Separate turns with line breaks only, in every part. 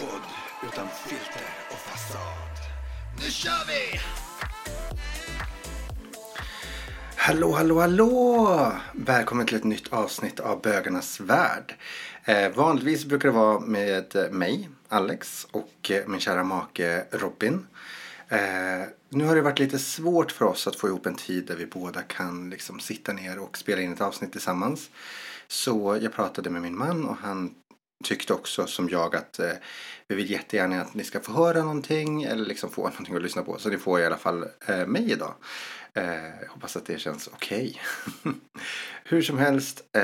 podd utan filter och fasad. Nu kör vi! Hallå, hallå, hallå! Välkommen till ett nytt avsnitt av Bögarnas Värld. Eh, vanligtvis brukar det vara med eh, mig, Alex, och eh, min kära make Robin. Eh, nu har det varit lite svårt för oss att få ihop en tid där vi båda kan liksom sitta ner och spela in ett avsnitt tillsammans. Så jag pratade med min man och han tyckte också som jag att eh, vi vill jättegärna att ni ska få höra någonting eller liksom få någonting att lyssna på. Så ni får i alla fall eh, mig idag. Eh, hoppas att det känns okej. Okay. Hur som helst, eh,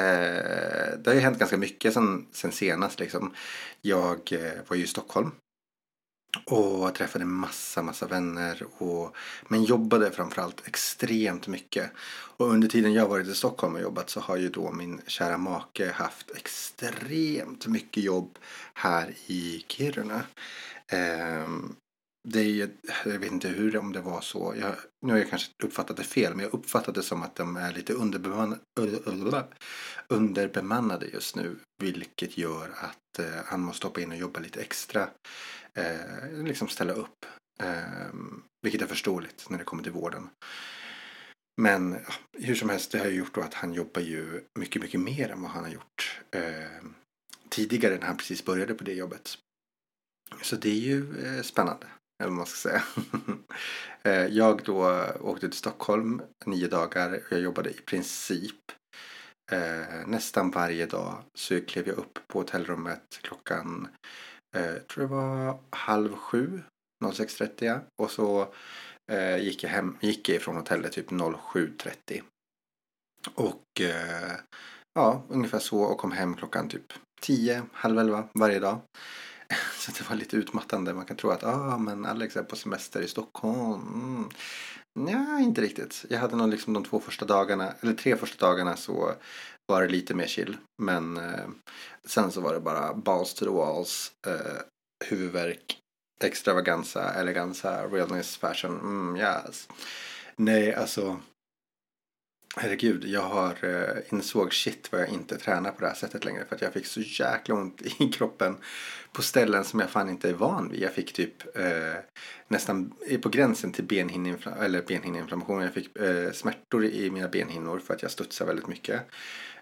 det har ju hänt ganska mycket sen, sen senast. Liksom. Jag eh, var ju i Stockholm och träffade massa, massa vänner. Och, men jobbade framförallt extremt mycket. Och under tiden jag varit i Stockholm och jobbat så har ju då min kära make haft extremt mycket jobb här i Kiruna. Um, det är, jag vet inte hur, om det var så. Jag, nu har jag kanske uppfattat det fel, men jag uppfattade det som att de är lite underbemannade, underbemannade just nu. Vilket gör att eh, han måste hoppa in och jobba lite extra eh, liksom ställa upp. Eh, vilket är förståeligt när det kommer till vården. Men ja, hur som helst, det har ju gjort då att han jobbar ju mycket, mycket mer än vad han har gjort eh, tidigare när han precis började på det jobbet. Så det är ju eh, spännande, eller vad man ska säga. Eh, jag då åkte till Stockholm nio dagar och jag jobbade i princip eh, nästan varje dag. Så klev jag upp på hotellrummet klockan eh, tror det var halv sju, 06.30 och så eh, gick, jag hem, gick jag ifrån hotellet typ 07.30. Och eh, ja, ungefär så och kom hem klockan typ 10, halv 11 varje dag. Så det var lite utmattande. Man kan tro att ah, men Alex är på semester i Stockholm. Mm. Nej, inte riktigt. Jag hade nog liksom de två första dagarna, eller tre första dagarna så var det lite mer chill. Men eh, sen så var det bara balls to the walls, eh, huvudvärk, extravaganza, eleganza, realness, fashion, mm, yes. Nej, alltså Herregud, jag har eh, insåg shit vad jag inte tränar på det här sättet längre för att jag fick så jäkla ont i kroppen på ställen som jag fan inte är van vid. Jag fick typ eh, nästan på gränsen till benhinneinflammation, eller benhinneinflammation. Jag fick eh, smärtor i mina benhinnor för att jag studsar väldigt mycket.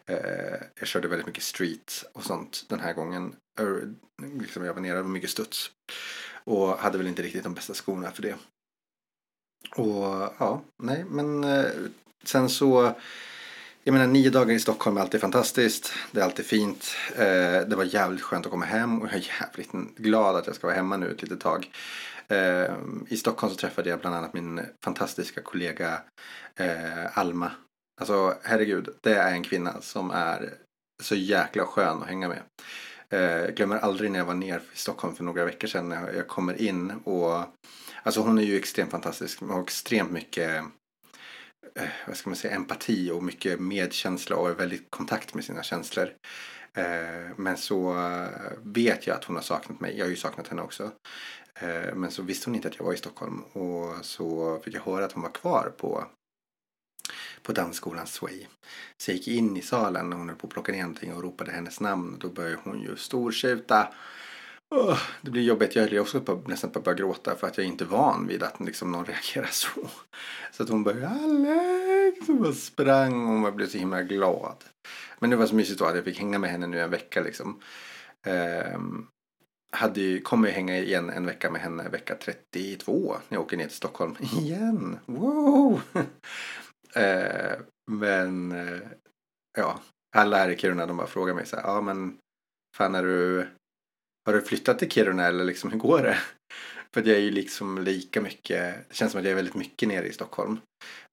Eh, jag körde väldigt mycket street och sånt den här gången. liksom jag var nere med mycket studs. Och hade väl inte riktigt de bästa skorna för det. Och ja, nej men eh, sen så jag menar nio dagar i Stockholm är alltid fantastiskt. Det är alltid fint. Eh, det var jävligt skönt att komma hem och jag är jävligt glad att jag ska vara hemma nu ett litet tag. Eh, I Stockholm så träffade jag bland annat min fantastiska kollega eh, Alma Alltså herregud, det är en kvinna som är så jäkla skön att hänga med. Jag eh, glömmer aldrig när jag var ner i Stockholm för några veckor sedan när jag kommer in och alltså hon är ju extremt fantastisk och extremt mycket eh, vad ska man säga, empati och mycket medkänsla och är väldigt kontakt med sina känslor. Eh, men så eh, vet jag att hon har saknat mig. Jag har ju saknat henne också. Eh, men så visste hon inte att jag var i Stockholm och så fick jag höra att hon var kvar på på dansskolan Sway. Så jag gick in i salen när hon höll på att plocka ner någonting och ropade hennes namn. Då började hon ju stortjuta. Oh, det blir jobbigt. Jag höll också på, nästan på att börja gråta för att jag är inte van vid att liksom någon reagerar så. Så att hon började Alex och bara sprang och man blev så himla glad. Men det var så mysigt då att jag fick hänga med henne nu en vecka liksom. Um, hade ju, kommer ju hänga igen en vecka med henne vecka 32 när jag åker ner till Stockholm igen. Wow! Eh, men eh, ja, alla här i Kiruna de bara frågar mig så här, ja men fan är du, har du flyttat till Kiruna eller liksom hur går det? För jag är ju liksom lika mycket, det känns som att jag är väldigt mycket nere i Stockholm.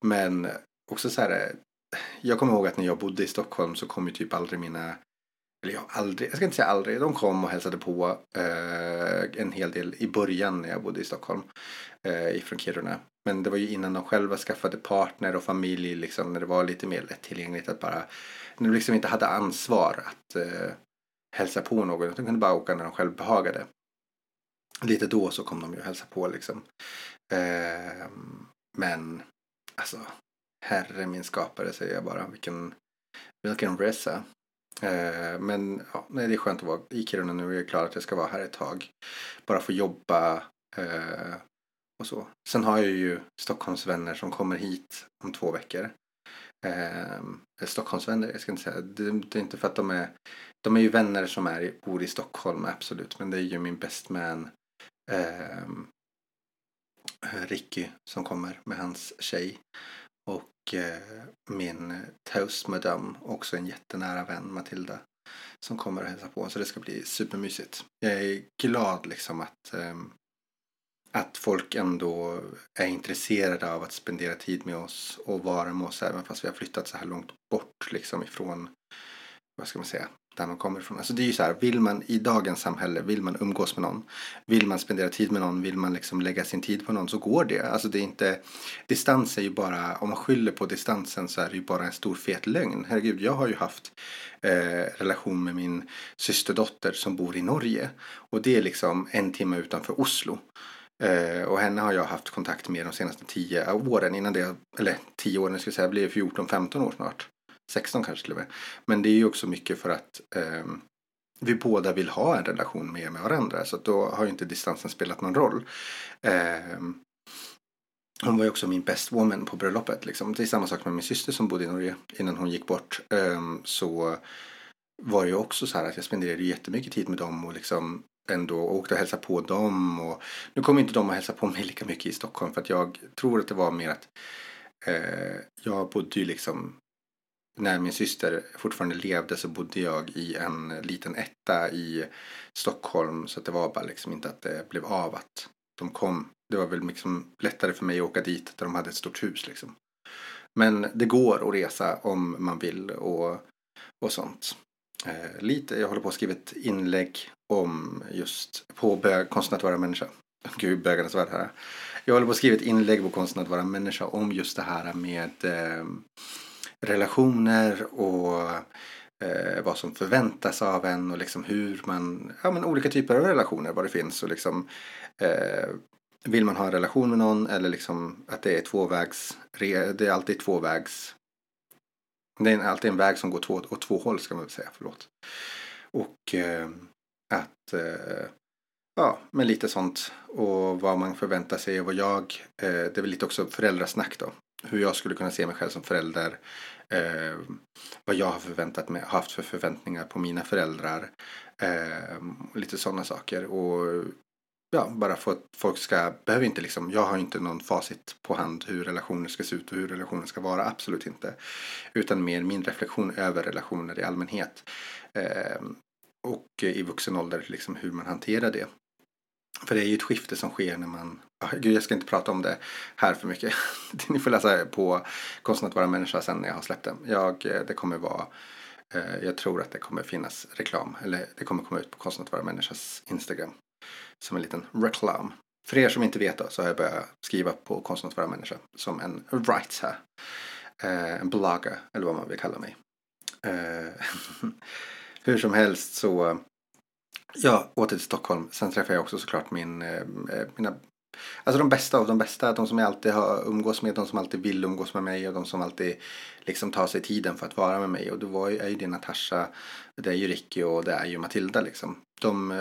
Men också så här, eh, jag kommer ihåg att när jag bodde i Stockholm så kom ju typ aldrig mina eller jag aldrig, jag ska inte säga aldrig, de kom och hälsade på eh, en hel del i början när jag bodde i Stockholm. Eh, ifrån Kiruna. Men det var ju innan de själva skaffade partner och familj, liksom, när det var lite mer lättillgängligt att bara, när de liksom inte hade ansvar att eh, hälsa på någon, utan de kunde bara åka när de själv behagade. Lite då så kom de ju och hälsa på liksom. Eh, men, alltså, herre min skapare säger jag bara, vilken, vilken resa. Eh, men ja, nej, det är skönt att vara i Kiruna nu. Jag är klar att jag ska vara här ett tag. Bara få jobba eh, och så. Sen har jag ju Stockholmsvänner som kommer hit om två veckor. Ehm, eh, Stockholmsvänner, jag ska inte säga. Det, det, är inte för att de är de är ju vänner som är, bor i Stockholm, absolut. Men det är ju min best man eh, Ricky som kommer med hans tjej. Och eh, min toast madame, också en jättenära vän, Matilda. Som kommer och hälsa på. Så det ska bli supermysigt. Jag är glad liksom att eh, att folk ändå är intresserade av att spendera tid med oss och vara med oss även fast vi har flyttat så här långt bort liksom ifrån, vad ska man säga, där man kommer ifrån. Alltså det är ju så här, vill man i dagens samhälle, vill man umgås med någon, vill man spendera tid med någon, vill man liksom lägga sin tid på någon så går det. Alltså det är inte, distans är ju bara, om man skyller på distansen så är det ju bara en stor fet lögn. Herregud, jag har ju haft eh, relation med min systerdotter som bor i Norge och det är liksom en timme utanför Oslo. Eh, och henne har jag haft kontakt med de senaste tio åren innan det, eller tio åren, jag säga, blir 14-15 år snart. 16 kanske till och med. Men det är ju också mycket för att eh, vi båda vill ha en relation med, med varandra. Så då har ju inte distansen spelat någon roll. Eh, hon var ju också min best woman på bröllopet. Liksom. Det är samma sak med min syster som bodde i Norge innan hon gick bort. Eh, så var det ju också så här att jag spenderade jättemycket tid med dem och liksom ändå åkte och hälsade på dem. Och nu kommer inte de att hälsa på mig lika mycket i Stockholm för att jag tror att det var mer att eh, jag bodde ju liksom när min syster fortfarande levde så bodde jag i en liten etta i Stockholm. Så att det var bara liksom inte att det blev av att de kom. Det var väl liksom lättare för mig att åka dit där de hade ett stort hus liksom. Men det går att resa om man vill och, och sånt. Eh, lite, jag håller på att skriva ett inlägg om just på bög, konsten att vara människa. Gud, bögarnas värld här. Jag håller på att skriva ett inlägg på konsten att vara människa om just det här med eh, relationer och eh, vad som förväntas av en och liksom hur man, ja men olika typer av relationer vad det finns och liksom eh, vill man ha en relation med någon eller liksom att det är tvåvägs, det är alltid tvåvägs det är alltid en väg som går två, åt två håll ska man väl säga, förlåt. Och eh, att eh, Ja, men lite sånt. Och vad man förväntar sig och vad jag, eh, det är väl lite också föräldrasnack då. Hur jag skulle kunna se mig själv som förälder. Eh, vad jag har förväntat mig, haft för förväntningar på mina föräldrar. Eh, lite sådana saker. Och ja, bara för att folk ska, behöver inte liksom, jag har inte någon facit på hand hur relationer ska se ut och hur relationer ska vara, absolut inte. Utan mer min reflektion över relationer i allmänhet. Eh, och i vuxen ålder, liksom hur man hanterar det. För det är ju ett skifte som sker när man, oh, gud jag ska inte prata om det här för mycket. Ni får läsa på Konsten att vara människa sen när jag har släppt den. Jag, eh, det kommer vara, eh, jag tror att det kommer finnas reklam, eller det kommer komma ut på Konsten att vara människas Instagram. Som en liten reklam. För er som inte vet då, så har jag börjat skriva på Konstnärs vara människa som en writer. Eh, en blogger, eller vad man vill kalla mig. Eh, hur som helst så Ja, åter till Stockholm. Sen träffade jag också såklart min, eh, mina Alltså de bästa av de bästa, de som jag alltid har umgås med, de som alltid vill umgås med mig och de som alltid liksom tar sig tiden för att vara med mig. Och då var ju, är ju det Natasha, det är ju Ricky och det är ju Matilda liksom. De,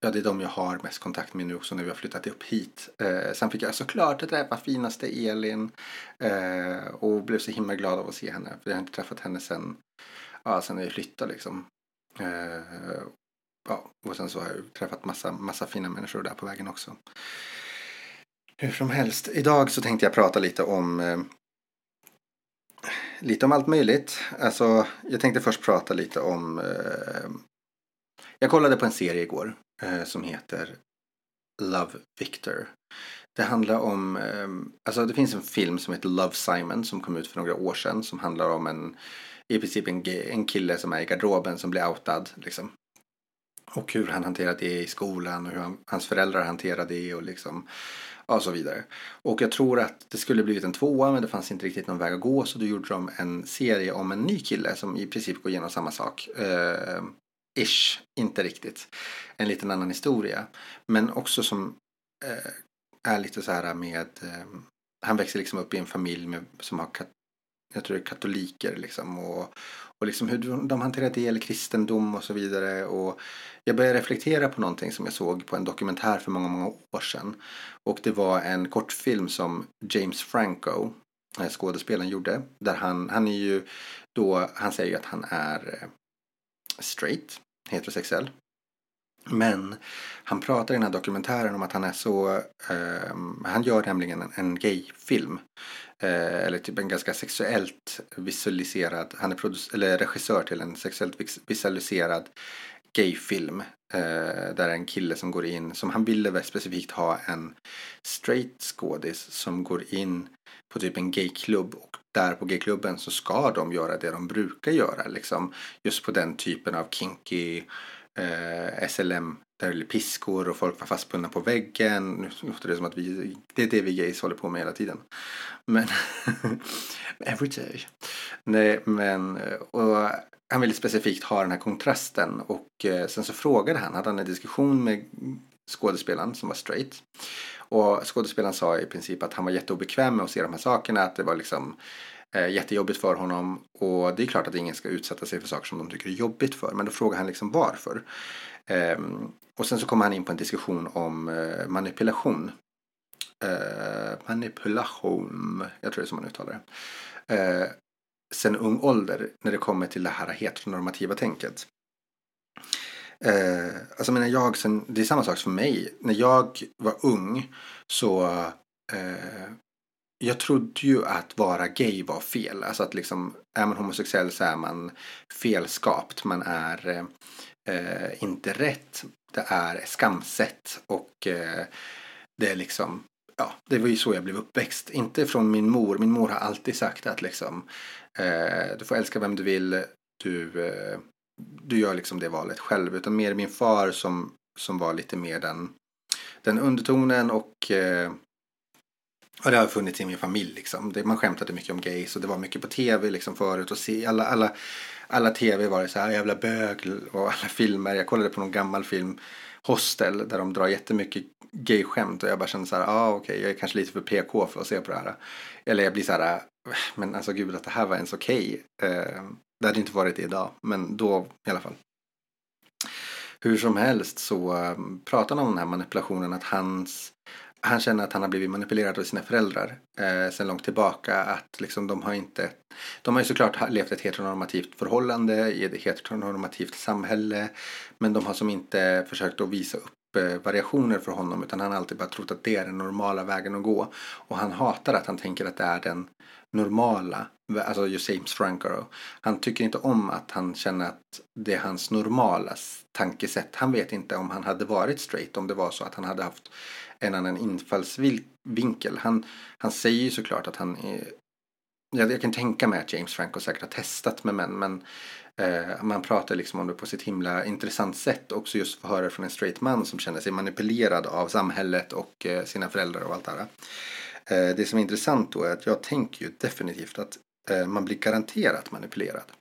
ja det är de jag har mest kontakt med nu också när vi har flyttat upp hit. Eh, sen fick jag såklart träffa finaste Elin eh, och blev så himla glad av att se henne. För jag har inte träffat henne sen, ja, sen vi flyttade liksom. Eh, ja, och sen så har jag träffat massa, massa fina människor där på vägen också. Hur som helst, idag så tänkte jag prata lite om eh, lite om allt möjligt. Alltså, jag tänkte först prata lite om eh, jag kollade på en serie igår eh, som heter Love Victor. Det handlar om, eh, alltså det finns en film som heter Love Simon som kom ut för några år sedan som handlar om en, i princip en, en kille som är i garderoben som blir outad liksom. Och hur han hanterar det i skolan och hur han, hans föräldrar hanterar det och liksom och så vidare. Och jag tror att det skulle blivit en tvåa men det fanns inte riktigt någon väg att gå så då gjorde de en serie om en ny kille som i princip går igenom samma sak. Ehm, ish, inte riktigt. En liten annan historia. Men också som eh, är lite så här med Eh, han växer liksom upp i en familj med, som har kat jag tror det är katoliker liksom. Och, och liksom hur de hanterar det eller kristendom och så vidare. Och jag började reflektera på någonting som jag såg på en dokumentär för många, många år sedan. Och det var en kortfilm som James Franco, eh, skådespelaren, gjorde. Där han, han är ju då, han säger ju att han är eh, straight, heterosexuell. Men han pratar i den här dokumentären om att han är så, eh, han gör nämligen en, en gayfilm. Eh, eller typ en ganska sexuellt visualiserad, han är eller regissör till en sexuellt visualiserad gayfilm. Eh, där en kille som går in, som han ville specifikt ha en straight skådis som går in på typ en gayklubb där på gayklubben så ska de göra det de brukar göra liksom. Just på den typen av kinky eh, SLM där det är piskor och folk var fastbundna på väggen. Nu låter det som att vi, det är det vi gays håller på med hela tiden. Men every day. Nej, men och han ville specifikt ha den här kontrasten och eh, sen så frågade han, hade han en diskussion med skådespelaren som var straight. Och skådespelaren sa i princip att han var jätteobekväm med att se de här sakerna, att det var liksom eh, jättejobbigt för honom. Och det är klart att ingen ska utsätta sig för saker som de tycker är jobbigt för. Men då frågar han liksom varför. Eh, och sen så kommer han in på en diskussion om eh, manipulation. Eh, manipulation, jag tror det är så man uttalar det. Eh, sen ung ålder när det kommer till det här heteronormativa tänket. Eh, alltså menar jag, sen, det är samma sak för mig. När jag var ung så eh, jag trodde ju att vara gay var fel. Alltså att liksom, är man homosexuell så är man felskapt. Man är eh, inte rätt. Det är skamset och eh, det är liksom, ja, det var ju så jag blev uppväxt. Inte från min mor. Min mor har alltid sagt att liksom, eh, du får älska vem du vill. Du, eh, du gör liksom det valet själv. Utan mer min far som, som var lite mer den, den undertonen och eh, och det har funnits i min familj liksom. Det, man skämtade mycket om gays och det var mycket på tv liksom förut och se alla, alla, alla tv var det så här jävla bög och alla filmer. Jag kollade på någon gammal film, Hostel, där de drar jättemycket gay-skämt och jag bara kände så här, ja ah, okej, okay, jag är kanske lite för PK för att se på det här. Eller jag blir så här, ah, men alltså gud att det här var ens okej. Okay. Eh, det hade inte varit det idag, men då i alla fall. Hur som helst så eh, pratar han om den här manipulationen att hans han känner att han har blivit manipulerad av sina föräldrar eh, sedan långt tillbaka. Att liksom de har inte, de har ju såklart levt ett heteronormativt förhållande i ett heteronormativt samhälle. Men de har som inte försökt att visa upp eh, variationer för honom utan han har alltid bara trott att det är den normala vägen att gå. Och han hatar att han tänker att det är den normala, alltså just James Franco. Han tycker inte om att han känner att det är hans normala tankesätt. Han vet inte om han hade varit straight om det var så att han hade haft en annan infallsvinkel. Han, han säger ju såklart att han är jag, jag kan tänka mig att James Franco säkert har testat med män men eh, man pratar liksom om det på sitt himla intressant sätt också just för att höra från en straight man som känner sig manipulerad av samhället och eh, sina föräldrar och allt det här. Eh, det som är intressant då är att jag tänker ju definitivt att Eh, man blir garanterat manipulerad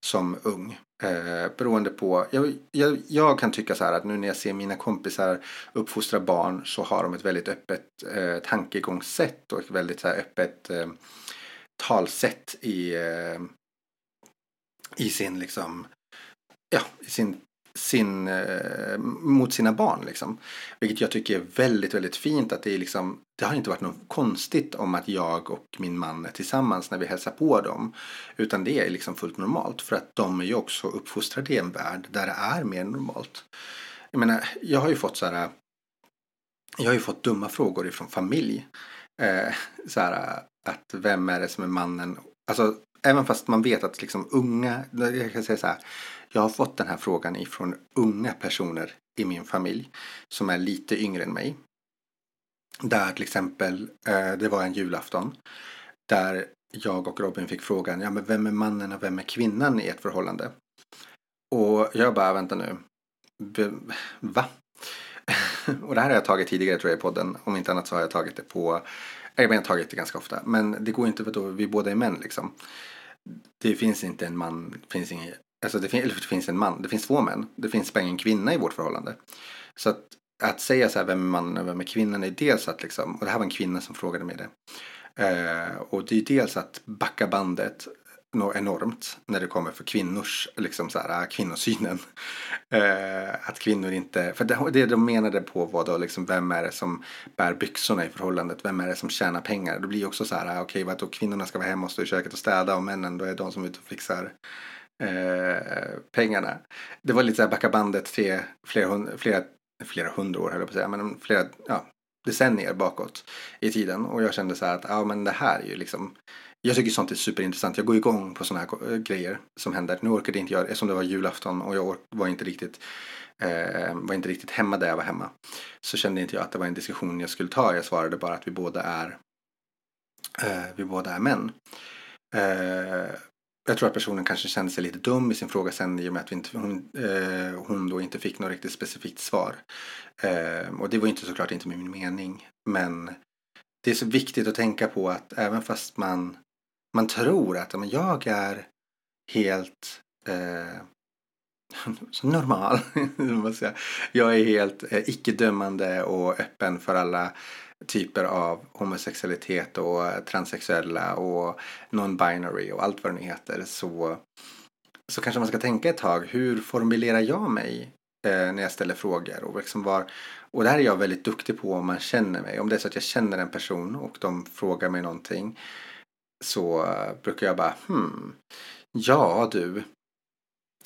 som ung. Eh, beroende på, jag, jag, jag, kan tycka så här att nu när jag ser mina kompisar uppfostra barn så har de ett väldigt öppet eh, tankegångssätt och ett väldigt så här, öppet eh, talsätt i, eh, i sin liksom ja, i sin sin, eh, mot sina barn. Liksom. Vilket jag tycker är väldigt, väldigt fint. att Det, är liksom, det har inte varit något konstigt om att jag och min man är tillsammans när vi hälsar på dem. Utan det är liksom fullt normalt. För att de är ju också uppfostrade i en värld där det är mer normalt. Jag menar, jag har ju fått så här, jag har ju fått dumma frågor ifrån familj. Eh, så här, att vem är det som är mannen? Alltså, även fast man vet att liksom unga, jag kan säga så här, jag har fått den här frågan ifrån unga personer i min familj som är lite yngre än mig. Där till exempel, eh, det var en julafton, där jag och Robin fick frågan, ja men vem är mannen och vem är kvinnan i ett förhållande? Och jag bara, vänta nu, va? och det här har jag tagit tidigare tror jag i podden, om inte annat så har jag tagit det på, eh, jag har tagit det ganska ofta, men det går inte för att vi båda är män liksom. Det finns inte en man, det finns ingen Alltså det, fin det finns en man, det finns två män. Det finns bara en kvinna i vårt förhållande. Så att, att säga så här, vem är mannen och vem är kvinnan är dels att liksom, och det här var en kvinna som frågade mig det. Eh, och det är dels att backa bandet enormt när det kommer för kvinnors, liksom så här, eh, kvinnosynen. Eh, att kvinnor inte, för det, det de menade på var då liksom vem är det som bär byxorna i förhållandet, vem är det som tjänar pengar. Det blir också så här, eh, okej okay, vad då kvinnorna ska vara hemma och stå i köket och städa och männen då är de som är ute och fixar eh, pengarna. Det var lite så här backa bandet tre, flera, flera, flera hundra år höll jag på att säga, men flera, ja, decennier bakåt i tiden och jag kände så här att ja men det här är ju liksom jag tycker sånt är superintressant. Jag går igång på sådana här eh, grejer som händer. Nu orkade inte jag, eftersom det var julafton och jag var inte riktigt eh, var inte riktigt hemma där jag var hemma. Så kände inte jag att det var en diskussion jag skulle ta. Jag svarade bara att vi båda är eh, vi båda är män. Eh, jag tror att personen kanske kände sig lite dum i sin fråga sen i och med att vi inte, hon, eh, hon då inte fick något riktigt specifikt svar. Eh, och det var inte såklart inte min mening. Men det är så viktigt att tänka på att även fast man, man tror att men jag är helt eh, normal. jag är helt eh, icke-dömande och öppen för alla typer av homosexualitet och eh, transsexuella och non-binary och allt vad det nu heter så, så kanske man ska tänka ett tag. Hur formulerar jag mig eh, när jag ställer frågor? Och, liksom var, och det här är jag väldigt duktig på om man känner mig. Om det är så att jag känner en person och de frågar mig någonting så brukar jag bara hmm, ja du,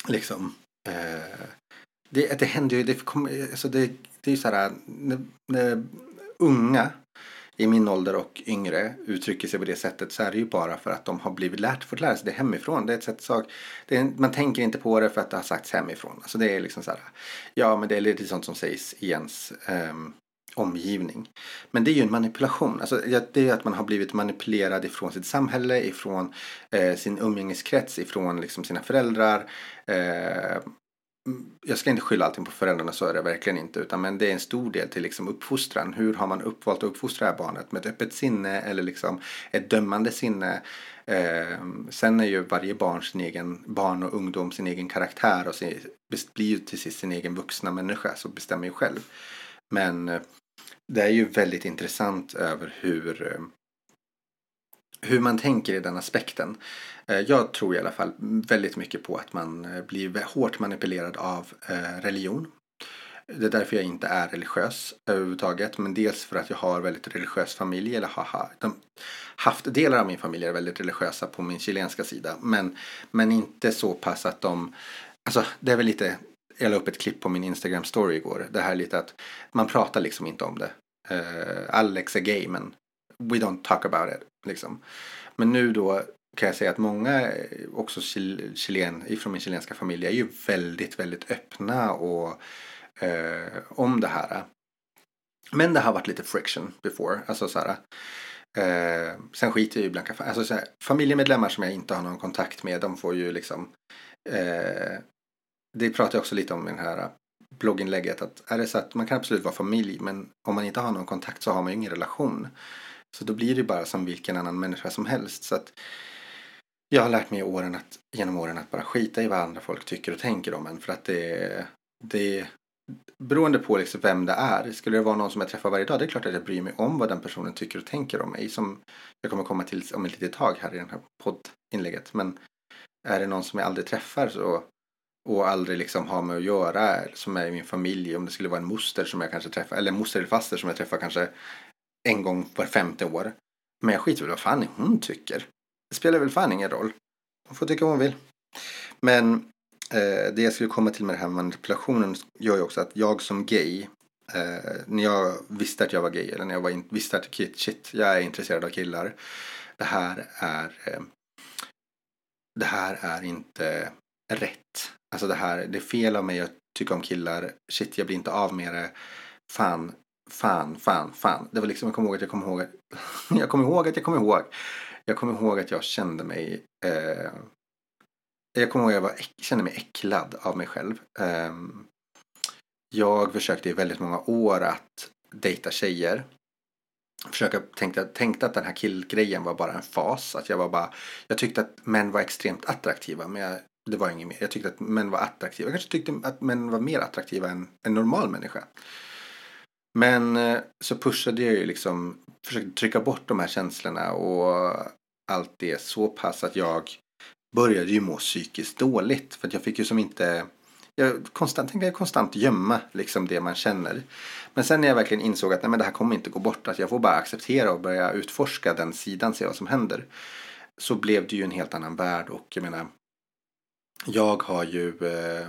liksom. Eh, det, det händer ju, det, alltså det, det är ju så här, eh, när, när unga i min ålder och yngre uttrycker sig på det sättet så är det ju bara för att de har blivit lärt, fått lära sig det hemifrån. Det är ett sätt sak. Är, man tänker inte på det för att det har sagts hemifrån. Alltså det är liksom så här, ja men det är lite sånt som sägs i ens um, omgivning. Men det är ju en manipulation. Alltså det är att man har blivit manipulerad ifrån sitt samhälle, ifrån eh, sin umgängeskrets, ifrån liksom sina föräldrar. Eh, jag ska inte skylla allting på föräldrarna, så är det verkligen inte. Utan men det är en stor del till liksom uppfostran. Hur har man uppvalt att uppfostra det här barnet? Med ett öppet sinne eller liksom ett dömande sinne? Eh, sen är ju varje barn sin egen, barn och ungdom sin egen karaktär och sin, blir ju till sist sin egen vuxna människa, så bestämmer ju själv. Men eh, det är ju väldigt intressant över hur eh, hur man tänker i den aspekten. Eh, jag tror i alla fall väldigt mycket på att man eh, blir hårt manipulerad av eh, religion. Det är därför jag inte är religiös överhuvudtaget. Men dels för att jag har väldigt religiös familj. Eller har haft delar av min familj är väldigt religiösa på min chilenska sida. Men, men inte så pass att de... Alltså det är väl lite... Jag la upp ett klipp på min Instagram story igår. Det här är lite att man pratar liksom inte om det. Alex är gay men we don't talk about it. Liksom. Men nu då kan jag säga att många, också chilen, ifrån min chilenska familj, är ju väldigt, väldigt öppna och eh, om det här. Men det har varit lite friction before. Alltså så här, eh, sen skiter jag ju blanka alltså så här, Familjemedlemmar som jag inte har någon kontakt med, de får ju liksom eh, det pratar jag också lite om i den här blogginlägget. Att är det så att man kan absolut vara familj men om man inte har någon kontakt så har man ju ingen relation. Så då blir det bara som vilken annan människa som helst. Så att jag har lärt mig åren att, genom åren att bara skita i vad andra folk tycker och tänker om en. För att det, det beroende på liksom vem det är. Skulle det vara någon som jag träffar varje dag, det är klart att jag bryr mig om vad den personen tycker och tänker om mig. Som jag kommer komma till om ett litet tag här i det här poddinlägget. Men är det någon som jag aldrig träffar så, och aldrig liksom har med att göra, som är i min familj, om det skulle vara en moster som jag kanske träffar, eller moster eller faster som jag träffar kanske en gång var femte år. Men jag skiter väl vad fan hon tycker. Det spelar väl fan ingen roll. Hon får tycka vad hon vill. Men eh, det jag skulle komma till med den här manipulationen gör ju också att jag som gay eh, när jag visste att jag var gay eller när jag var in, visste att shit, jag är intresserad av killar. Det här är eh, det här är inte rätt. Alltså det här, det är fel av mig att tycka om killar. Shit, jag blir inte av med det. Fan, fan, fan, fan. Det var liksom, jag kommer ihåg att jag kommer ihåg att jag kommer ihåg att jag kommer ihåg. Jag kommer ihåg att jag kände mig eh, jag kommer ihåg att jag var, kände mig äcklad av mig själv. Eh, jag försökte i väldigt många år att dejta tjejer. Försöka, tänkte, tänkte att den här killgrejen var bara en fas. Att jag var bara, jag tyckte att män var extremt attraktiva men jag, det var inget mer. Jag tyckte att män var attraktiva. Jag kanske tyckte att män var mer attraktiva än en normal människa. Men eh, så pushade jag ju liksom, försökte trycka bort de här känslorna och allt det så pass att jag började ju må psykiskt dåligt. För att jag fick ju som inte, jag konstant, tänkte jag konstant gömma liksom det man känner. Men sen när jag verkligen insåg att nej, men det här kommer inte gå bort, att jag får bara acceptera och börja utforska den sidan, se vad som händer. Så blev det ju en helt annan värld och jag menar, jag har ju, eh,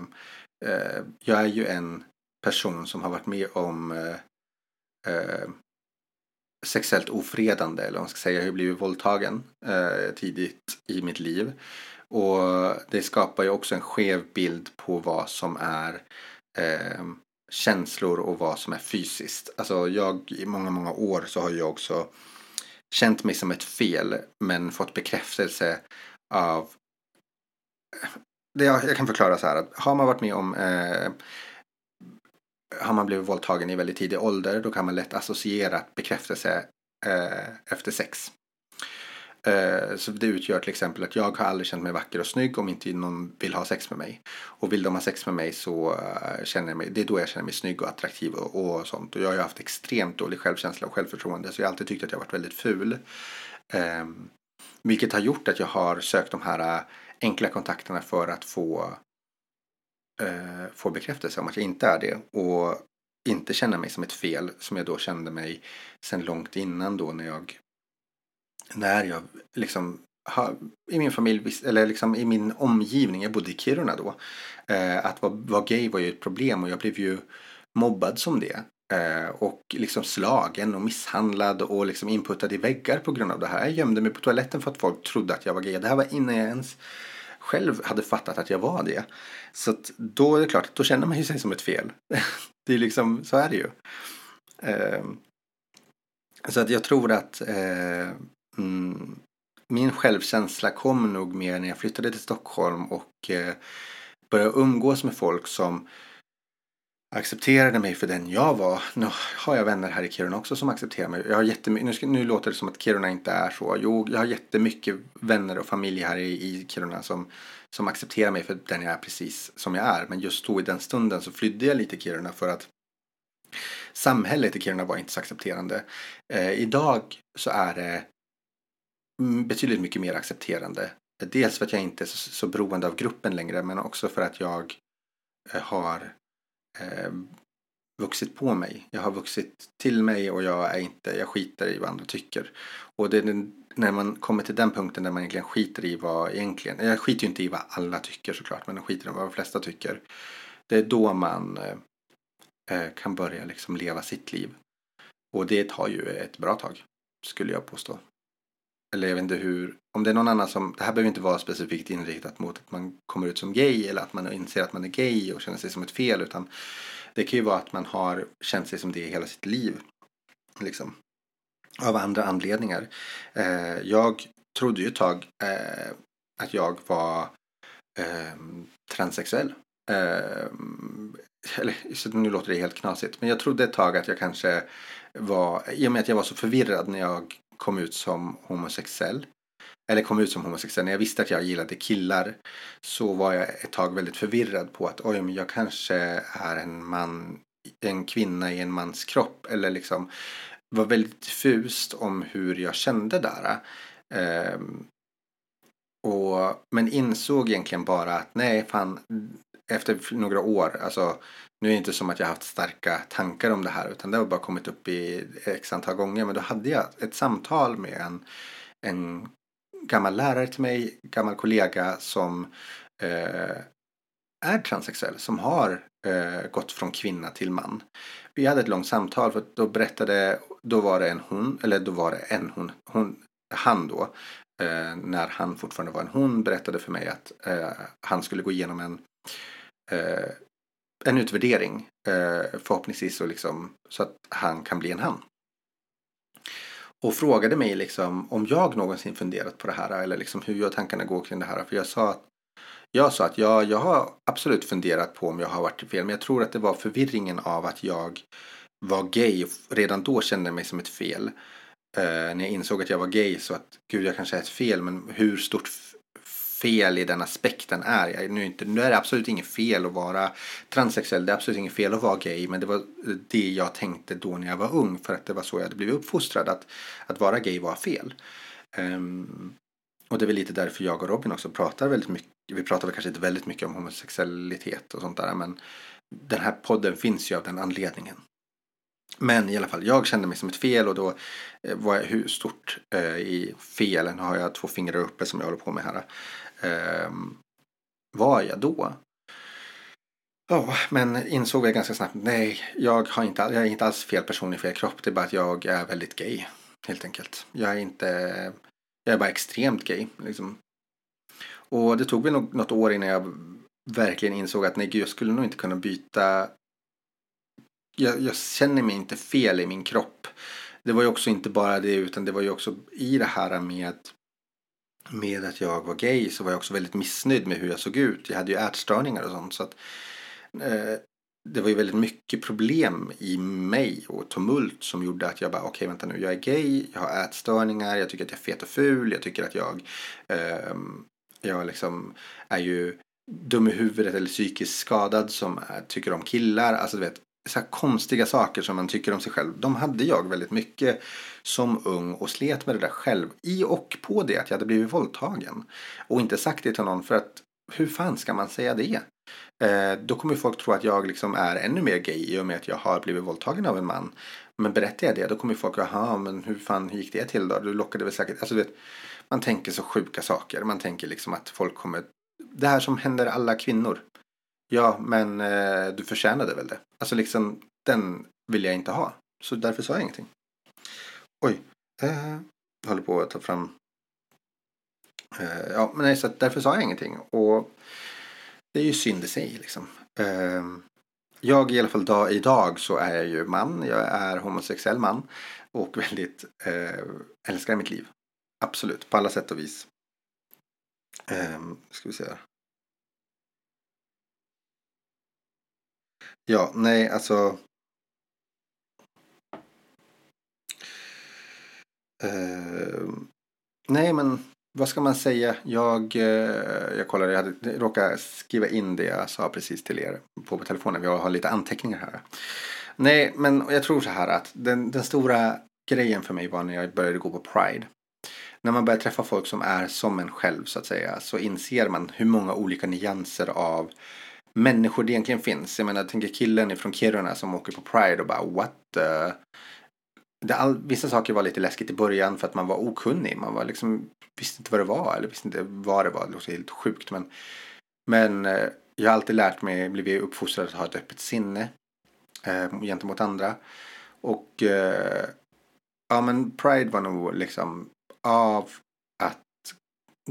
eh, jag är ju en person som har varit med om eh, eh, sexuellt ofredande, eller vad man ska säga. Jag har blivit våldtagen eh, tidigt i mitt liv. Och det skapar ju också en skev bild på vad som är eh, känslor och vad som är fysiskt. Alltså jag i många, många år så har jag också känt mig som ett fel men fått bekräftelse av det jag, jag kan förklara så här att har man varit med om eh, har man blivit våldtagen i väldigt tidig ålder då kan man lätt associera bekräftelse eh, efter sex. Eh, så det utgör till exempel att jag har aldrig känt mig vacker och snygg om inte någon vill ha sex med mig. Och vill de ha sex med mig så eh, känner jag mig, det är då jag känner mig snygg och attraktiv och, och sånt. Och jag har ju haft extremt dålig självkänsla och självförtroende så jag har alltid tyckt att jag varit väldigt ful. Eh, vilket har gjort att jag har sökt de här eh, enkla kontakterna för att få, eh, får bekräftelse om att jag inte är det. Och inte känna mig som ett fel som jag då kände mig sen långt innan då när jag när jag liksom har, i min familj, eller liksom i min omgivning, jag bodde i Kiruna då, eh, att vara, vara gay var ju ett problem och jag blev ju mobbad som det. Eh, och liksom slagen och misshandlad och liksom inputtad i väggar på grund av det här. Jag gömde mig på toaletten för att folk trodde att jag var gay. Det här var innan jag ens själv hade fattat att jag var det. Så att då är det klart, då känner man ju sig som ett fel. det är liksom, så är det ju. Eh, så att jag tror att eh, mm, min självkänsla kom nog mer när jag flyttade till Stockholm och eh, började umgås med folk som accepterade mig för den jag var. Nu har jag vänner här i Kiruna också som accepterar mig. Jag har nu, ska, nu låter det som att Kiruna inte är så. Jo, jag har jättemycket vänner och familj här i, i Kiruna som, som accepterar mig för den jag är precis som jag är. Men just då i den stunden så flydde jag lite Kiruna för att samhället i Kiruna var inte så accepterande. Eh, idag så är det betydligt mycket mer accepterande. Dels för att jag inte är så, så beroende av gruppen längre men också för att jag eh, har eh, vuxit på mig. Jag har vuxit till mig och jag är inte, jag skiter i vad andra tycker. Och det är när man kommer till den punkten där man egentligen skiter i vad egentligen, jag skiter ju inte i vad alla tycker såklart, men jag skiter i vad de flesta tycker. Det är då man eh, eh kan börja liksom leva sitt liv. Och det tar ju ett bra tag, skulle jag påstå eller jag vet inte hur, om det är någon annan som, det här behöver inte vara specifikt inriktat mot att man kommer ut som gay eller att man inser att man är gay och känner sig som ett fel utan det kan ju vara att man har känt sig som det hela sitt liv. Liksom. Av andra anledningar. Eh, jag trodde ju ett tag eh, att jag var eh, transsexuell. Eh, eller så nu låter det helt knasigt men jag trodde ett tag att jag kanske var, i och med att jag var så förvirrad när jag kom ut som homosexuell. Eller kom ut som homosexuell. När jag visste att jag gillade killar så var jag ett tag väldigt förvirrad på att oj, men jag kanske är en man, en kvinna i en mans kropp. Eller liksom var väldigt diffust om hur jag kände där. Um, och, men insåg egentligen bara att nej, fan, efter några år, alltså nu är det inte som att jag haft starka tankar om det här utan det har bara kommit upp i x antal gånger. Men då hade jag ett samtal med en, en gammal lärare till mig, gammal kollega som eh, är transsexuell, som har eh, gått från kvinna till man. Vi hade ett långt samtal för då berättade, då var det en hon, eller då var det en hon, hon han då, eh, när han fortfarande var en hon, berättade för mig att eh, han skulle gå igenom en eh, en utvärdering eh, förhoppningsvis så, liksom, så att han kan bli en han. Och frågade mig liksom om jag någonsin funderat på det här eller liksom hur jag tankarna går kring det här. För jag sa att jag sa att jag, jag har absolut funderat på om jag har varit fel men jag tror att det var förvirringen av att jag var gay och redan då kände mig som ett fel. Eh, när jag insåg att jag var gay så att gud jag kanske är ett fel men hur stort fel i den aspekten är. Jag, nu, inte, nu är det absolut inget fel att vara transsexuell, det är absolut inget fel att vara gay, men det var det jag tänkte då när jag var ung för att det var så jag hade blivit uppfostrad, att, att vara gay var fel. Um, och det är väl lite därför jag och Robin också pratar väldigt mycket, vi pratar väl kanske inte väldigt mycket om homosexualitet och sånt där, men den här podden finns ju av den anledningen. Men i alla fall, jag kände mig som ett fel och då eh, var jag hur stort eh, i fel, nu har jag två fingrar uppe som jag håller på med här. Eh, var jag då? Ja, oh, men insåg jag ganska snabbt, nej, jag, har inte, jag är inte alls fel person i fel kropp, det är bara att jag är väldigt gay, helt enkelt. Jag är inte, jag är bara extremt gay, liksom. Och det tog väl något år innan jag verkligen insåg att nej, gud, jag skulle nog inte kunna byta jag, jag, känner mig inte fel i min kropp. Det var ju också inte bara det utan det var ju också i det här med med att jag var gay så var jag också väldigt missnöjd med hur jag såg ut. Jag hade ju ätstörningar och sånt. Så att, eh, det var ju väldigt mycket problem i mig och tumult som gjorde att jag bara okej okay, vänta nu jag är gay, jag har ätstörningar, jag tycker att jag är fet och ful, jag tycker att jag eh, jag liksom är ju dum i huvudet eller psykiskt skadad som är, tycker om killar. Alltså du vet så konstiga saker som man tycker om sig själv. De hade jag väldigt mycket som ung och slet med det där själv. I och på det att jag hade blivit våldtagen. Och inte sagt det till någon för att hur fan ska man säga det? Eh, då kommer folk tro att jag liksom är ännu mer gay i och med att jag har blivit våldtagen av en man. Men berättar jag det då kommer folk, jaha men hur fan gick det till då? Du lockade väl säkert, alltså vet, man tänker så sjuka saker. Man tänker liksom att folk kommer, det här som händer alla kvinnor. Ja, men eh, du förtjänade väl det? Alltså liksom, den vill jag inte ha. Så därför sa jag ingenting. Oj, eh, jag håller på att ta fram. Eh, ja, men nej, så därför sa jag ingenting. Och det är ju synd i sig liksom. Eh, jag i alla fall dag, idag så är jag ju man. Jag är homosexuell man. Och väldigt eh, älskar mitt liv. Absolut, på alla sätt och vis. Eh, ska vi se här. Ja, nej, alltså. Uh, nej, men vad ska man säga? Jag, uh, jag kollade, jag hade råkat skriva in det jag sa precis till er på, på telefonen. Vi har lite anteckningar här. Nej, men jag tror så här att den, den stora grejen för mig var när jag började gå på Pride. När man börjar träffa folk som är som en själv så att säga så inser man hur många olika nyanser av människor det egentligen finns. Jag menar, jag tänker killen från Kiruna som åker på Pride och bara what the... Det all, vissa saker var lite läskigt i början för att man var okunnig. Man var liksom, visste inte vad det var eller visste inte vad det var. Det låter helt sjukt men, men eh, jag har alltid lärt mig, blivit uppfostrad att ha ett öppet sinne eh, gentemot andra. Och eh, ja men Pride var nog liksom av att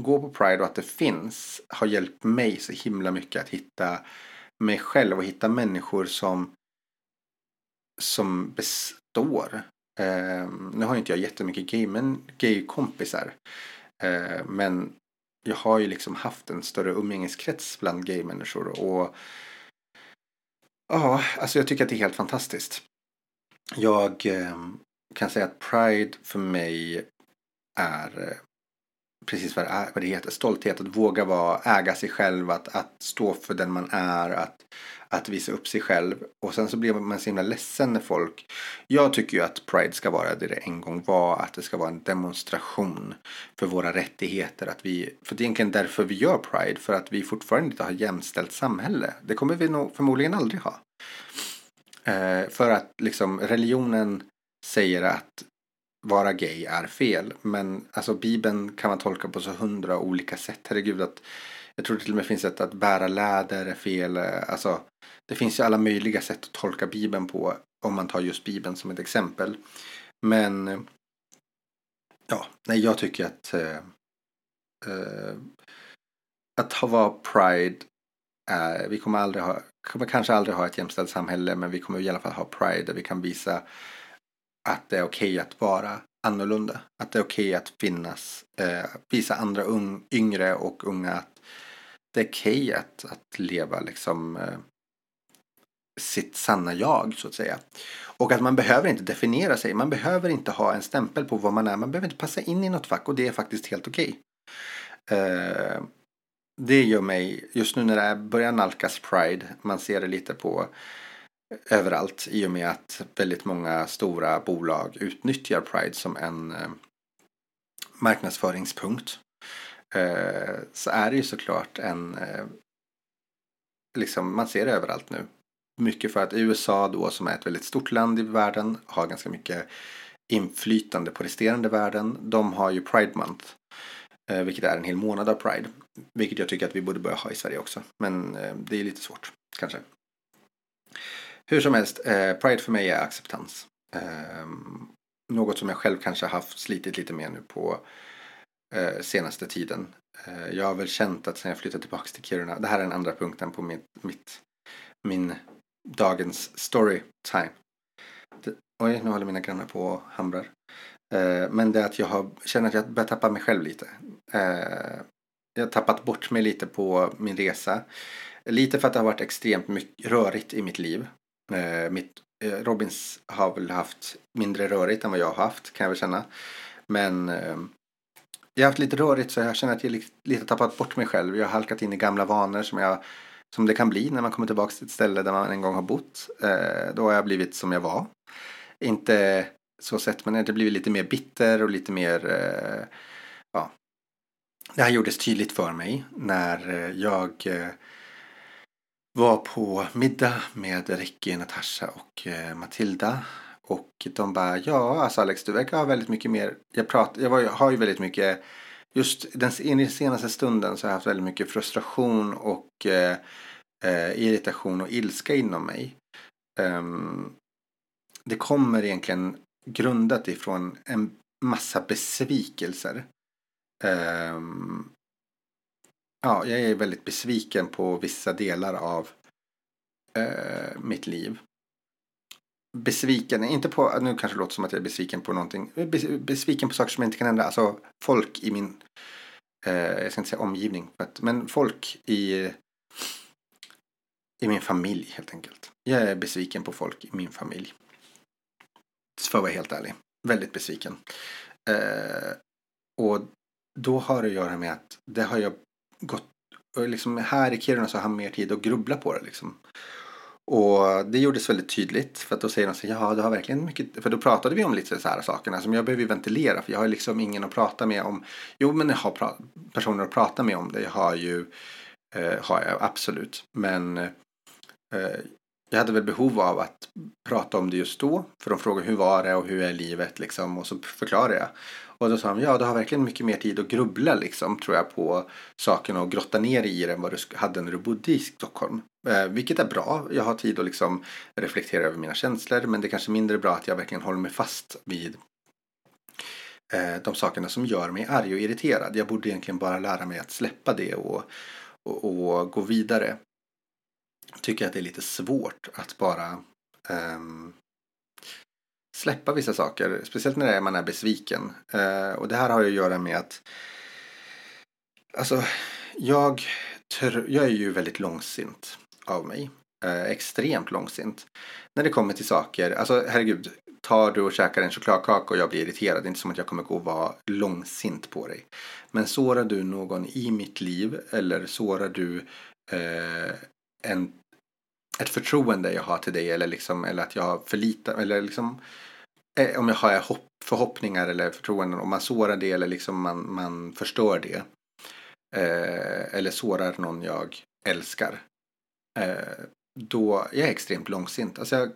gå på Pride och att det finns har hjälpt mig så himla mycket att hitta mig själv och hitta människor som som består. Eh, nu har inte jag jättemycket gay, men gay-kompisar. Eh, men jag har ju liksom haft en större umgängeskrets bland gay-människor. Och ja, alltså jag tycker att det är helt fantastiskt. Jag eh, kan säga att Pride för mig är eh, precis vad det, är, vad det heter, stolthet, att våga vara, äga sig själv, att, att stå för den man är, att, att visa upp sig själv. Och sen så blir man så himla ledsen när folk... Jag tycker ju att Pride ska vara det det en gång var, att det ska vara en demonstration för våra rättigheter. Att vi, för det är egentligen därför vi gör Pride, för att vi fortfarande inte har jämställt samhälle. Det kommer vi nog förmodligen aldrig ha. Eh, för att liksom religionen säger att vara gay är fel. Men alltså Bibeln kan man tolka på så hundra olika sätt. Herregud att jag tror det till och med finns ett att bära läder är fel. Eh, alltså det finns ju alla möjliga sätt att tolka Bibeln på. Om man tar just Bibeln som ett exempel. Men ja, nej jag tycker att eh, eh att ha vara Pride äh, vi kommer aldrig ha kommer kanske aldrig ha ett jämställt samhälle men vi kommer i alla fall ha Pride där vi kan visa att det är okej okay att vara annorlunda. Att det är okej okay att finnas, eh, visa andra un, yngre och unga att det är okej okay att, att leva liksom eh, sitt sanna jag så att säga. Och att man behöver inte definiera sig. Man behöver inte ha en stämpel på vad man är. Man behöver inte passa in i något fack och det är faktiskt helt okej. Eh, det gör mig, just nu när det börjar nalkas Pride, man ser det lite på överallt i och med att väldigt många stora bolag utnyttjar Pride som en eh, marknadsföringspunkt. Eh, så är det ju såklart en, eh, liksom man ser det överallt nu. Mycket för att USA då som är ett väldigt stort land i världen har ganska mycket inflytande på resterande världen. De har ju Pride Month. Eh, vilket är en hel månad av Pride. Vilket jag tycker att vi borde börja ha i Sverige också. Men eh, det är lite svårt kanske. Hur som helst, eh, Pride för mig är acceptans. Eh, något som jag själv kanske haft slitit lite mer nu på eh, senaste tiden. Eh, jag har väl känt att sen jag flyttade tillbaka till Kiruna, det här är den andra punkten på mitt, mitt min dagens storytime. Oj, nu håller mina grannar på och hamrar. Eh, men det är att jag har, känner att jag börjar tappa mig själv lite. Eh, jag har tappat bort mig lite på min resa. Lite för att det har varit extremt mycket rörigt i mitt liv. Eh, mitt, eh, Robins har väl haft mindre rörigt än vad jag har haft kan jag väl känna. Men eh, jag har haft lite rörigt så jag känner att jag lite tappat bort mig själv. Jag har halkat in i gamla vanor som jag som det kan bli när man kommer tillbaka till ett ställe där man en gång har bott. Eh, då har jag blivit som jag var. Inte så sett, men jag har blivit lite mer bitter och lite mer, eh, ja. Det här gjordes tydligt för mig när eh, jag eh, var på middag med Ricky, Natasha och eh, Matilda. Och de bara, ja alltså Alex du verkar ha väldigt mycket mer, jag, pratar, jag, var, jag har ju väldigt mycket just den, i den senaste stunden så har jag haft väldigt mycket frustration och eh, eh irritation och ilska inom mig. Um, det kommer egentligen grundat ifrån en massa besvikelser. Um, ja, jag är väldigt besviken på vissa delar av eh, mitt liv. Besviken, inte på, nu kanske det låter som att jag är besviken på någonting, besviken på saker som jag inte kan ändra, alltså folk i min, eh, jag ska inte säga omgivning, men folk i, i min familj helt enkelt. Jag är besviken på folk i min familj för att vara helt ärlig. Väldigt besviken. Eh, och då har det att göra med att det har jag gått, och liksom här i Kiruna så har han mer tid att grubbla på det liksom. Och det gjordes väldigt tydligt för att då säger de så ja du har verkligen mycket, för då pratade vi om lite så här sakerna som jag behöver ventilera för jag har liksom ingen att prata med om, jo men jag har personer att prata med om det, jag har ju, eh, har jag absolut, men eh, jag hade väl behov av att prata om det just då. För de frågade hur var det och hur är livet liksom. Och så förklarade jag. Och då sa de, ja du har verkligen mycket mer tid att grubbla liksom tror jag på sakerna och grotta ner i det än vad du hade när du bodde i Stockholm. Eh, vilket är bra. Jag har tid att liksom reflektera över mina känslor. Men det är kanske mindre bra att jag verkligen håller mig fast vid eh, de sakerna som gör mig arg och irriterad. Jag borde egentligen bara lära mig att släppa det och, och, och gå vidare tycker att det är lite svårt att bara um, släppa vissa saker. Speciellt när man är besviken. Eh, och det här har ju att göra med att alltså, jag, jag är ju väldigt långsint av mig. Eh, extremt långsint. När det kommer till saker, alltså herregud, tar du och käkar en chokladkaka och jag blir irriterad, det är inte som att jag kommer gå och vara långsint på dig. Men sårar du någon i mitt liv eller sårar du eh, en ett förtroende jag har till dig eller, liksom, eller att jag förlitar eller liksom eh, om jag har hopp, förhoppningar eller förtroenden, om man sårar det eller liksom man, man förstör det. Eh, eller sårar någon jag älskar. Eh, då jag är extremt långsint. Alltså jag,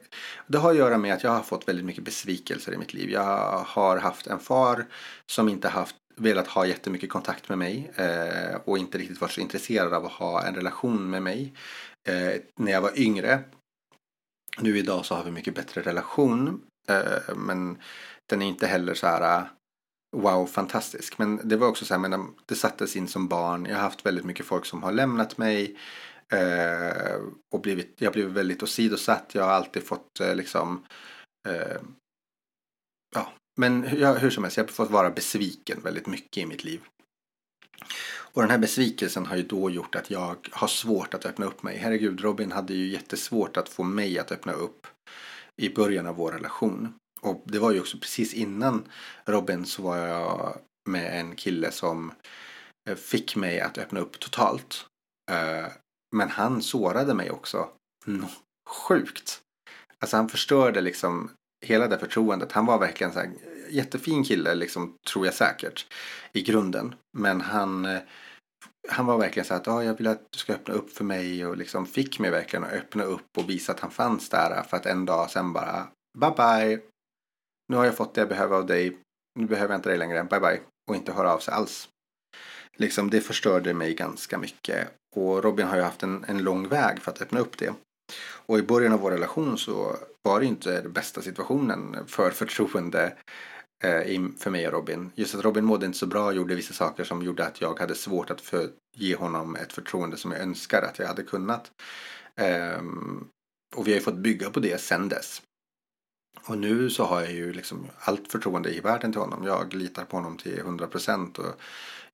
det har att göra med att jag har fått väldigt mycket besvikelser i mitt liv. Jag har haft en far som inte haft velat ha jättemycket kontakt med mig eh, och inte riktigt varit så intresserad av att ha en relation med mig eh, när jag var yngre. Nu idag så har vi mycket bättre relation. Eh, men den är inte heller så här eh, wow fantastisk. Men det var också så här, men det sattes in som barn. Jag har haft väldigt mycket folk som har lämnat mig. Eh, och blivit, jag har blivit väldigt åsidosatt. Jag har alltid fått eh, liksom eh, ja, men jag, hur som helst, jag har fått vara besviken väldigt mycket i mitt liv. Och den här besvikelsen har ju då gjort att jag har svårt att öppna upp mig. Herregud, Robin hade ju jättesvårt att få mig att öppna upp i början av vår relation. Och det var ju också precis innan Robin så var jag med en kille som eh, fick mig att öppna upp totalt. Eh, men han sårade mig också no, sjukt. Alltså han förstörde liksom hela det förtroendet. Han var verkligen så här jättefin kille, liksom, tror jag säkert, i grunden. Men han, eh, han var verkligen så att ah, jag vill att du ska öppna upp för mig och liksom fick mig verkligen att öppna upp och visa att han fanns där för att en dag sen bara bye bye. Nu har jag fått det jag behöver av dig. Nu behöver jag inte dig längre. Bye bye. Och inte höra av sig alls. Liksom det förstörde mig ganska mycket. Och Robin har ju haft en, en lång väg för att öppna upp det. Och i början av vår relation så var det inte den bästa situationen för förtroende Eh, för mig och Robin. Just att Robin mådde inte så bra och gjorde vissa saker som gjorde att jag hade svårt att för, ge honom ett förtroende som jag önskar att jag hade kunnat. Ehm, och vi har ju fått bygga på det sen dess. Och nu så har jag ju liksom allt förtroende i världen till honom. Jag litar på honom till 100 procent. Och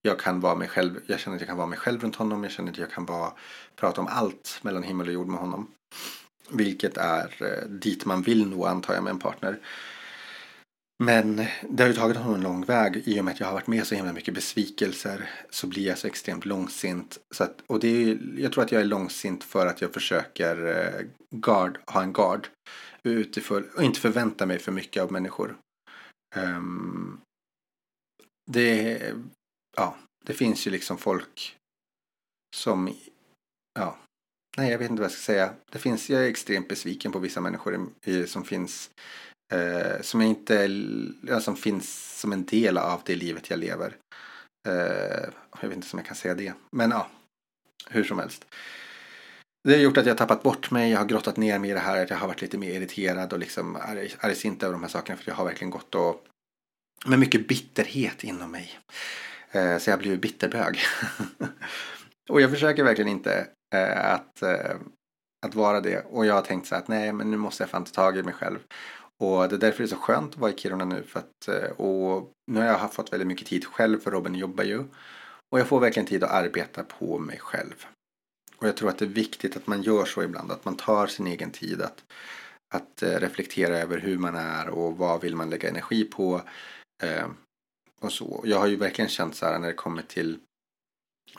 jag kan vara mig själv. Jag känner att jag kan vara mig själv runt honom. Jag känner att jag kan vara, prata om allt mellan himmel och jord med honom. Vilket är eh, dit man vill nå antar jag med en partner. Men det har ju tagit honom en lång väg i och med att jag har varit med så himla mycket besvikelser så blir jag så extremt långsint. Så att, och det är, jag tror att jag är långsint för att jag försöker eh, guard, ha en guard utifrån och inte förvänta mig för mycket av människor. Um, det, ja, det finns ju liksom folk som, ja, nej jag vet inte vad jag ska säga. Det finns, jag är extremt besviken på vissa människor i, som finns eh, som inte, ja, som finns som en del av det livet jag lever. Eh, jag vet inte om jag kan säga det, men ja, hur som helst. Det har gjort att jag har tappat bort mig, jag har grottat ner mig i det här, att jag har varit lite mer irriterad och liksom argsint över de här sakerna för jag har verkligen gått och med mycket bitterhet inom mig. Eh, så jag har blivit bitterbög. och jag försöker verkligen inte eh, att, eh, att vara det. Och jag har tänkt så att nej, men nu måste jag fan ta tag i mig själv. Och det är därför det är så skönt att vara i Kiruna nu. För att, eh, och nu har jag fått väldigt mycket tid själv för Robin jobbar ju. Och jag får verkligen tid att arbeta på mig själv. Och jag tror att det är viktigt att man gör så ibland. Att man tar sin egen tid att, att eh, reflektera över hur man är och vad vill man lägga energi på. Eh, och så. Jag har ju verkligen känt så här när det kommer till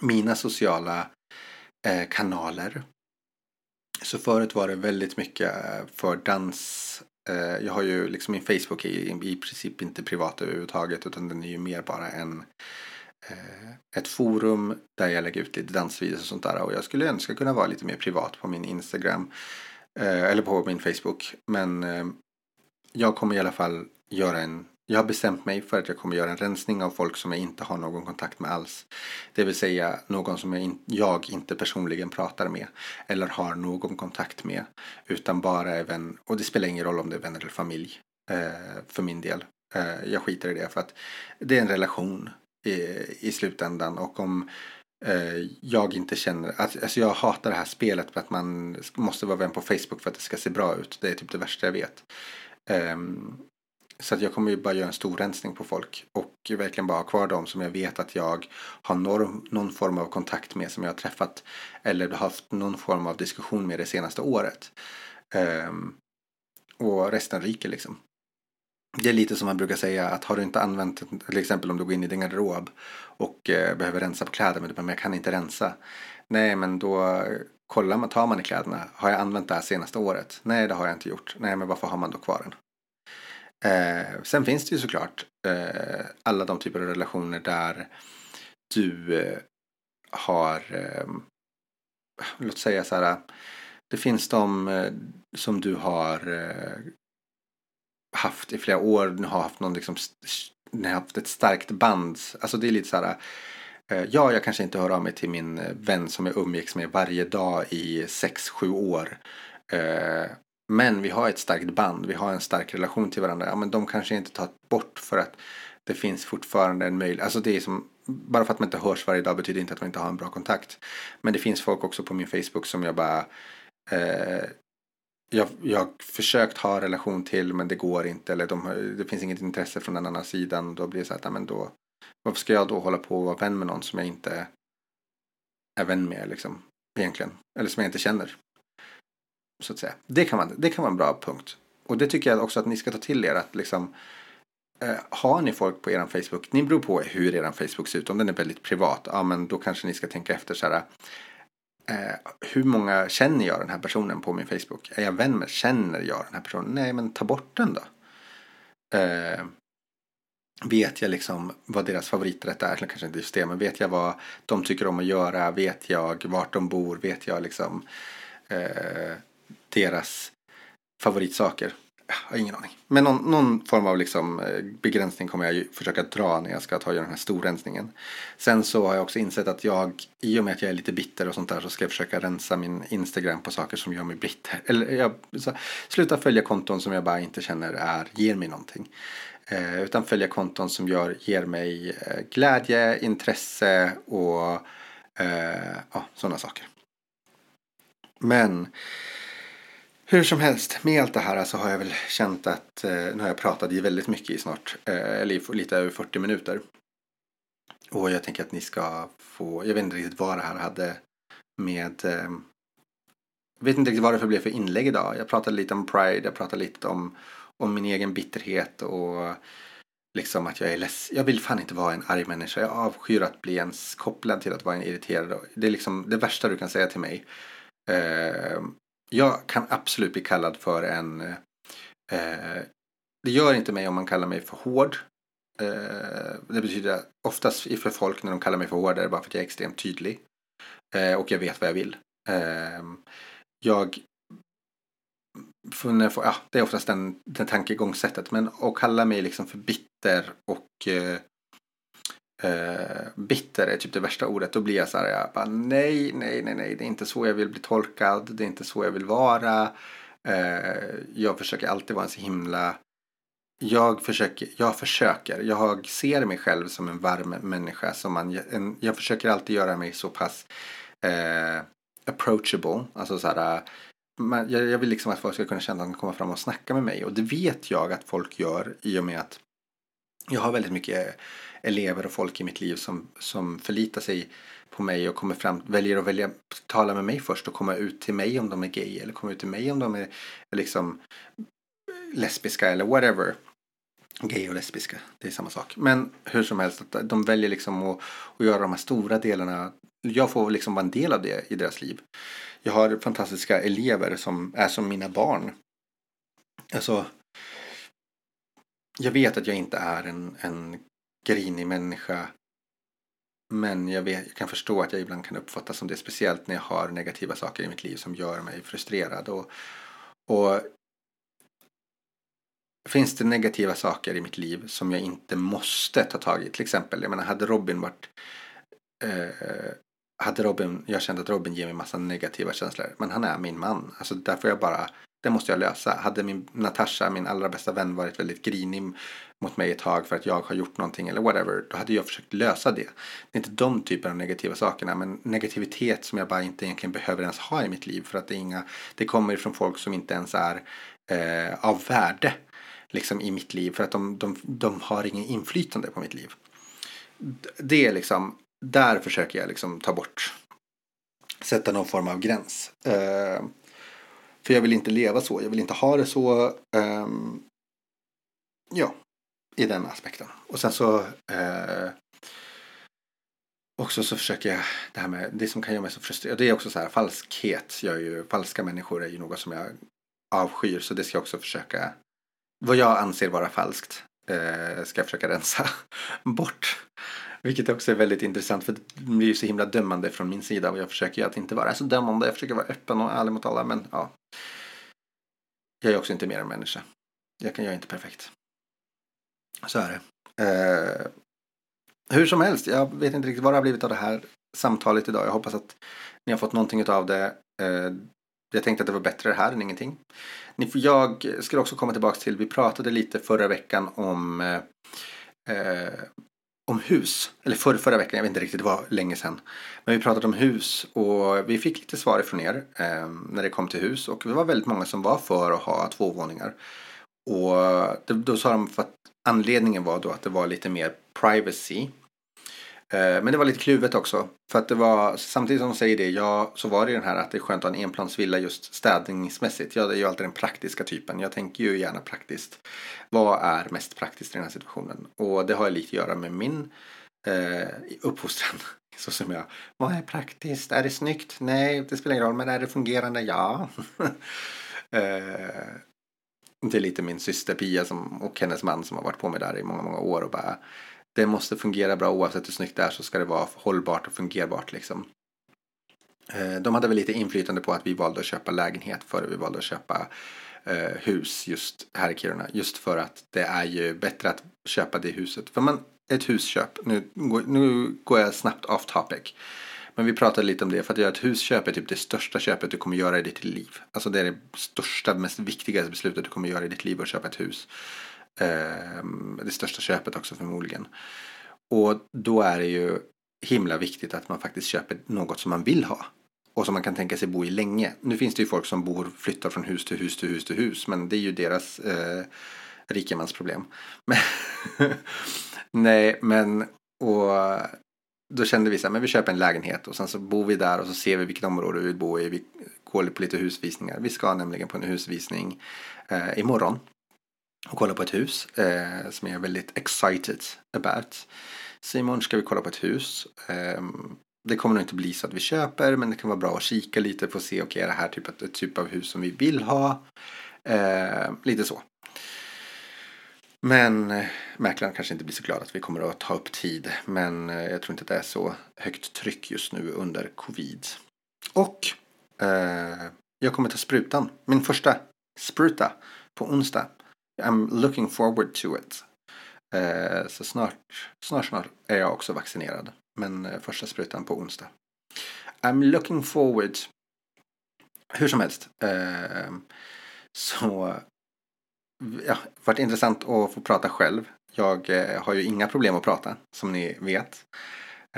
mina sociala eh, kanaler. Så förut var det väldigt mycket för dans. Eh, jag har ju liksom min Facebook är i princip inte privat överhuvudtaget utan den är ju mer bara en eh, ett forum där jag lägger ut lite dansvideos och sånt där. Och jag skulle önska kunna vara lite mer privat på min Instagram eh, eller på min Facebook. Men eh, jag kommer i alla fall göra en jag har bestämt mig för att jag kommer göra en rensning av folk som jag inte har någon kontakt med alls. Det vill säga någon som jag, in, jag inte personligen pratar med eller har någon kontakt med. Utan bara är vän, och det spelar ingen roll om det är vänner eller familj eh, för min del. Eh, jag skiter i det för att det är en relation i, i slutändan och om eh, jag inte känner, alltså jag hatar det här spelet med att man måste vara vän på Facebook för att det ska se bra ut. Det är typ det värsta jag vet. Um, så att jag kommer ju bara göra en stor rensning på folk och verkligen bara ha kvar dem som jag vet att jag har någon, någon form av kontakt med som jag har träffat eller haft någon form av diskussion med det senaste året. Um, och resten ryker liksom. Det är lite som man brukar säga att har du inte använt, till exempel om du går in i din garderob och eh, behöver rensa på kläder men du bara, men jag kan inte rensa. Nej, men då kollar man, tar man i kläderna. Har jag använt det här senaste året? Nej, det har jag inte gjort. Nej, men varför har man då kvar den? Eh, sen finns det ju såklart eh, alla de typer av relationer där du eh, har, eh, låt säga så här, det finns de eh, som du har eh, haft i flera år, ni har haft någon liksom, ni har haft ett starkt band, alltså det är lite så här, eh, Ja, jag kanske inte hör av mig till min eh, vän som jag umgicks med varje dag i sex sju år. Eh, men vi har ett starkt band, vi har en stark relation till varandra. Ja, men de kanske inte tar bort för att det finns fortfarande en möjlighet. Alltså det är som, bara för att man inte hörs varje dag betyder inte att man inte har en bra kontakt. Men det finns folk också på min Facebook som jag bara eh, jag, jag har försökt ha relation till men det går inte. Eller de, det finns inget intresse från den andra sidan. Då blir det så att, ja, men då, varför ska jag då hålla på och vara vän med någon som jag inte är vän med liksom, egentligen. Eller som jag inte känner. Så att säga. Det kan, man, det kan vara en bra punkt. Och det tycker jag också att ni ska ta till er. Att liksom, eh, har ni folk på er Facebook, ni beror på hur er Facebook ser ut. Om den är väldigt privat, ja men då kanske ni ska tänka efter så här. Eh, hur många känner jag den här personen på min Facebook? Är jag vän med, känner jag den här personen? Nej, men ta bort den då. Eh, vet jag liksom vad deras favoriträtt är? Eller kanske inte just det, men vet jag vad de tycker om att göra? Vet jag vart de bor? Vet jag liksom eh, deras favoritsaker? Jag har ingen aning. Men någon, någon, form av liksom eh, begränsning kommer jag ju försöka dra när jag ska ta göra den här storrensningen. Sen så har jag också insett att jag, i och med att jag är lite bitter och sånt där, så ska jag försöka rensa min Instagram på saker som gör mig bitter. Eller jag, så, sluta följa konton som jag bara inte känner är, ger mig någonting. Eh, utan följa konton som gör, ger mig eh, glädje, intresse och eh, ja, sådana saker. Men hur som helst, med allt det här så har jag väl känt att eh, nu har jag pratat i väldigt mycket i snart, eh, eller lite över 40 minuter. Och jag tänker att ni ska få, jag vet inte riktigt vad det här hade med eh, jag vet inte riktigt vad det blev för inlägg idag. Jag pratade lite om Pride, jag pratade lite om, om min egen bitterhet och liksom att jag är less. Jag vill fan inte vara en arg människa. Jag avskyr att bli ens kopplad till att vara en irriterad. Det är liksom det värsta du kan säga till mig. Ehm, jag kan absolut bli kallad för en... Eh, eh, det gör inte mig om man kallar mig för hård. Eh, det betyder oftast för folk när de kallar mig för hård är det bara för att jag är extremt tydlig. Eh, och jag vet vad jag vill. Eh, jag funnit, ja, det är oftast den, den tankegångssättet. Men att kalla mig liksom för bitter och eh, bitter är typ det värsta ordet. Då blir jag så här, jag bara, nej, nej, nej, nej, det är inte så jag vill bli tolkad. Det är inte så jag vill vara. Eh, jag försöker alltid vara en så himla jag försöker, jag försöker, jag ser mig själv som en varm människa. Som man, en, jag försöker alltid göra mig så pass eh, approachable. Alltså så här, man, jag, jag, vill liksom att folk ska kunna känna att de kan komma fram och snacka med mig. Och det vet jag att folk gör i och med att jag har väldigt mycket elever och folk i mitt liv som, som förlitar sig på mig och kommer fram, väljer att välja, tala med mig först och komma ut till mig om de är gay eller komma ut till mig om de är liksom lesbiska eller whatever. Gay och lesbiska, det är samma sak. Men hur som helst, att de väljer liksom att, att göra de här stora delarna. Jag får liksom vara en del av det i deras liv. Jag har fantastiska elever som är som mina barn. Alltså, jag vet att jag inte är en, en grinig människa. Men jag, vet, jag kan förstå att jag ibland kan uppfattas som det. Speciellt när jag har negativa saker i mitt liv som gör mig frustrerad. Och, och Finns det negativa saker i mitt liv som jag inte måste ta tag i? Till exempel, jag menar, hade Robin varit eh, hade Robin, jag kände att Robin ger mig massa negativa känslor. Men han är min man. Alltså där får jag bara, det måste jag lösa. Hade min Natasha, min allra bästa vän, varit väldigt grinig mot mig ett tag för att jag har gjort någonting eller whatever. Då hade jag försökt lösa det. Det är inte de typerna av negativa sakerna. Men negativitet som jag bara inte egentligen behöver ens ha i mitt liv. För att det, är inga, det kommer från folk som inte ens är eh, av värde liksom i mitt liv. För att de, de, de har ingen inflytande på mitt liv. Det är liksom där försöker jag liksom ta bort, sätta någon form av gräns. Eh, för jag vill inte leva så, jag vill inte ha det så. Um, ja, i den aspekten. Och sen så uh, också så försöker jag, det här med, det som kan göra mig så frustrerad, det är också så här falskhet. Jag är ju, falska människor är ju något som jag avskyr, så det ska jag också försöka, vad jag anser vara falskt, uh, ska jag försöka rensa bort. Vilket också är väldigt intressant för det blir ju så himla dömande från min sida och jag försöker ju att inte vara så dömande. Jag försöker vara öppen och ärlig mot alla men ja. Jag är också inte mer än människa. Jag, kan, jag är inte perfekt. Så är det. Eh, hur som helst, jag vet inte riktigt vad det har blivit av det här samtalet idag. Jag hoppas att ni har fått någonting av det. Eh, jag tänkte att det var bättre det här än ingenting. Jag skulle också komma tillbaka till, vi pratade lite förra veckan om eh, eh om hus. Eller förra, förra veckan, jag vet inte riktigt, det var länge sedan. Men vi pratade om hus och vi fick lite svar ifrån er eh, när det kom till hus. Och det var väldigt många som var för att ha två våningar. Och det, då sa de för att anledningen var då att det var lite mer privacy. Eh, men det var lite kluvet också. För att det var, samtidigt som de säger det, ja, så var det den här att det är skönt att ha en enplansvilla just städningsmässigt. Jag är ju alltid den praktiska typen. Jag tänker ju gärna praktiskt. Vad är mest praktiskt i den här situationen? Och det har lite att göra med min eh, uppfostran. Så som jag, vad är praktiskt? Är det snyggt? Nej, det spelar ingen roll. Men är det fungerande? Ja. eh, det är lite min syster Pia som, och hennes man som har varit på mig där i många, många år och bara det måste fungera bra oavsett hur snyggt det är så ska det vara hållbart och fungerbart liksom. Eh, de hade väl lite inflytande på att vi valde att köpa lägenhet före vi valde att köpa eh, hus just här i Kiruna. Just för att det är ju bättre att köpa det huset. För man, ett husköp, nu, nu går jag snabbt off topic. Men vi pratade lite om det, för att göra ett husköp är typ det största köpet du kommer göra i ditt liv. Alltså det är det största, mest viktigaste beslutet du kommer göra i ditt liv att köpa ett hus. Ehm, det största köpet också förmodligen. Och då är det ju himla viktigt att man faktiskt köper något som man vill ha. Och som man kan tänka sig bo i länge. Nu finns det ju folk som bor, flyttar från hus till hus till hus till hus. Men det är ju deras eh, rikemansproblem. Men Nej, men och då kände vi så här, men vi köper en lägenhet och sen så bor vi där och så ser vi vilket område vi vill bo i. Vi går på lite husvisningar. Vi ska nämligen på en husvisning eh, imorgon och kolla på ett hus eh, som jag är väldigt excited about. Så imorgon ska vi kolla på ett hus. Eh, det kommer nog inte bli så att vi köper men det kan vara bra att kika lite för att se, okej okay, är det här typ ett typ av hus som vi vill ha? Eh, lite så. Men eh, mäklaren kanske inte blir så glad att vi kommer att ta upp tid. Men eh, jag tror inte att det är så högt tryck just nu under covid. Och eh, jag kommer ta sprutan. Min första spruta på onsdag. I'm looking forward to it. Eh, så snart, snart, snart är jag också vaccinerad. Men eh, första sprutan på onsdag. I'm looking forward. Hur som helst. Eh, så ja, varit intressant att få prata själv. Jag eh, har ju inga problem att prata, som ni vet.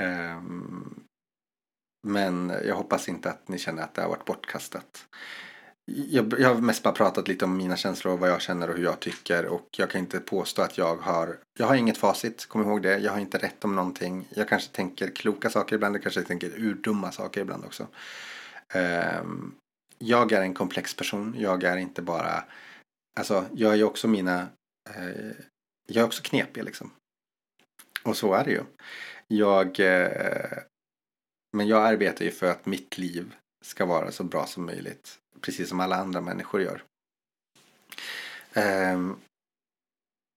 Eh, men jag hoppas inte att ni känner att det har varit bortkastat. Jag, jag har mest bara pratat lite om mina känslor och vad jag känner och hur jag tycker. Och jag kan inte påstå att jag har... Jag har inget facit, kom ihåg det. Jag har inte rätt om någonting. Jag kanske tänker kloka saker ibland. Jag kanske tänker urdumma saker ibland också. Um, jag är en komplex person. Jag är inte bara Alltså, jag är ju också mina... uh, jag är också knepig liksom. Och så är det ju. Jag... uh, men jag arbetar ju för att mitt liv ska vara så bra som möjligt. Precis som alla andra människor gör. Eh,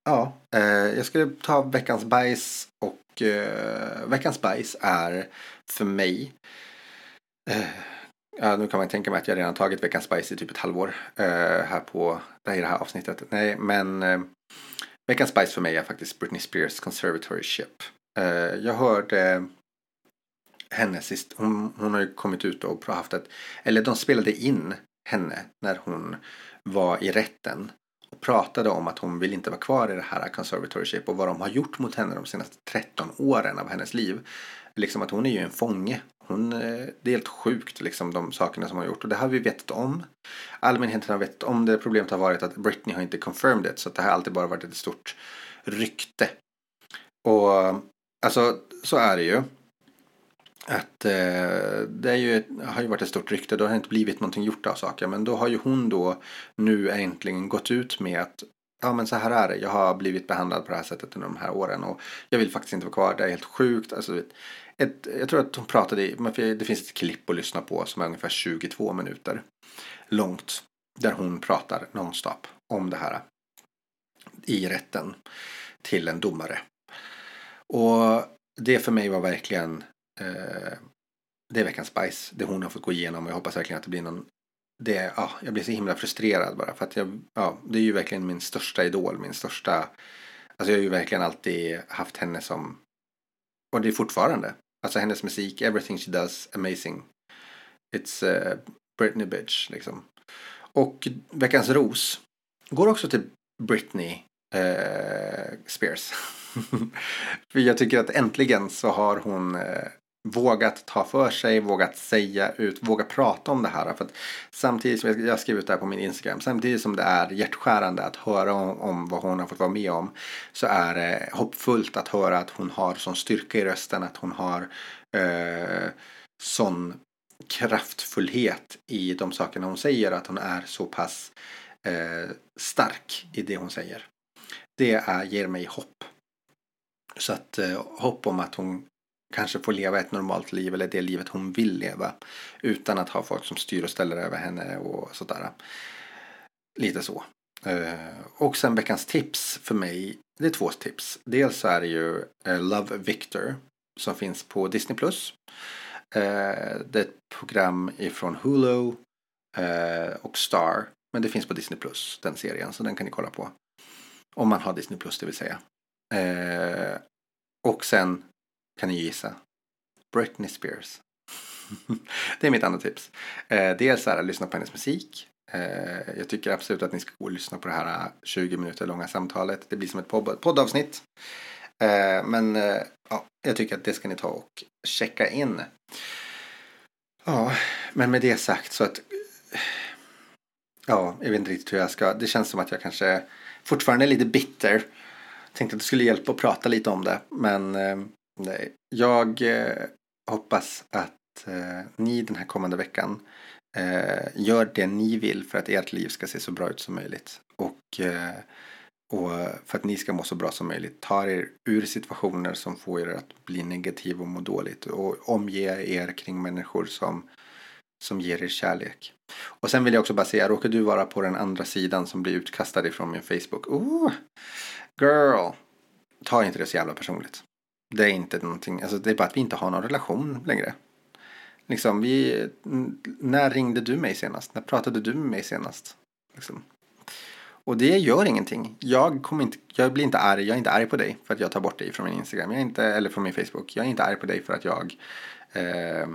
ja, eh, jag skulle ta veckans bajs och eh, veckans bajs är för mig eh, Ja, nu kan man tänka mig att jag redan tagit veckans bajs i typ ett halvår eh, här på det här, det här avsnittet. Nej, men eh, veckans bajs för mig är faktiskt Britney Spears Conservatorship. Eh, jag hörde henne sist. Hon, hon har ju kommit ut och haft ett, eller de spelade in henne när hon var i rätten och pratade om att hon vill inte vara kvar i det här conservatorship och vad de har gjort mot henne de senaste 13 åren av hennes liv. Liksom att hon är ju en fånge hon, eh, det är helt sjukt liksom de sakerna som hon har gjort och det har vi vetat om. Allmänheten har vetat om det. Problemet har varit att Britney har inte confirmed det så att det har alltid bara varit ett stort rykte. Och alltså så är det ju. Att eh, det är ju, har ju varit ett stort rykte. Det har inte blivit någonting gjort av saken. Men då har ju hon då nu äntligen gått ut med att ja men så här är det. Jag har blivit behandlad på det här sättet under de här åren och jag vill faktiskt inte vara kvar. Det är helt sjukt. Alltså, ett, jag tror att hon pratade i, det finns ett klipp att lyssna på som är ungefär 22 minuter långt. Där hon pratar nonstop om det här i rätten till en domare. Och det för mig var verkligen eh, det är veckans spice, Det hon har fått gå igenom och jag hoppas verkligen att det blir någon det, ja, jag blir så himla frustrerad bara för att jag, ja, det är ju verkligen min största idol, min största, alltså jag har ju verkligen alltid haft henne som, och det är fortfarande, Alltså hennes musik, everything she does, amazing. It's uh, Britney bitch liksom. Och Veckans ros går också till Britney eh, Spears. För jag tycker att äntligen så har hon eh, vågat ta för sig, vågat säga ut, våga prata om det här. För att samtidigt som jag, skrev ut det här på min Instagram, samtidigt som det är hjärtskärande att höra om, om vad hon har fått vara med om så är det hoppfullt att höra att hon har sån styrka i rösten, att hon har eh, sån kraftfullhet i de sakerna hon säger, att hon är så pass eh, stark i det hon säger. Det är, ger mig hopp. Så att eh, hopp om att hon kanske får leva ett normalt liv eller det livet hon vill leva utan att ha folk som styr och ställer över henne och sådär. Lite så. Eh, och sen veckans tips för mig, det är två tips. Dels så är det ju eh, Love Victor som finns på Disney+. Plus. Eh, det är ett program ifrån Hulu och Star. Men det finns på Disney Plus, den serien, så den kan ni kolla på. Om man har Disney Plus, det vill säga. och sen kan ni gissa? Britney Spears. det är mitt andra tips. Eh, dels är att lyssna på hennes musik. Eh, jag tycker absolut att ni ska gå och lyssna på det här eh, 20 minuter långa samtalet. Det blir som ett poddavsnitt. Eh, men eh, ja, jag tycker att det ska ni ta och checka in. Ja, men med det sagt så att Ja, jag vet inte riktigt hur jag ska. Det känns som att jag kanske fortfarande är lite bitter. Tänkte att det skulle hjälpa att prata lite om det. Men eh, Nej, jag eh, hoppas att eh, ni den här kommande veckan eh, gör det ni vill för att ert liv ska se så bra ut som möjligt. Och, eh, och för att ni ska må så bra som möjligt. Ta er ur situationer som får er att bli negativ och må dåligt. Och omge er kring människor som, som ger er kärlek. Och sen vill jag också bara säga, råkar du vara på den andra sidan som blir utkastad ifrån min Facebook. Oh, girl! Ta inte det så jävla personligt. Det är inte någonting, alltså det är bara att vi inte har någon relation längre. Liksom, vi, när ringde du mig senast? När pratade du med mig senast? Liksom. Och det gör ingenting. Jag, kommer inte, jag blir inte arg. Jag är inte arg på dig för att jag tar bort dig från min Instagram. Jag är inte, eller från min Facebook. Jag är inte arg på dig för att jag eh,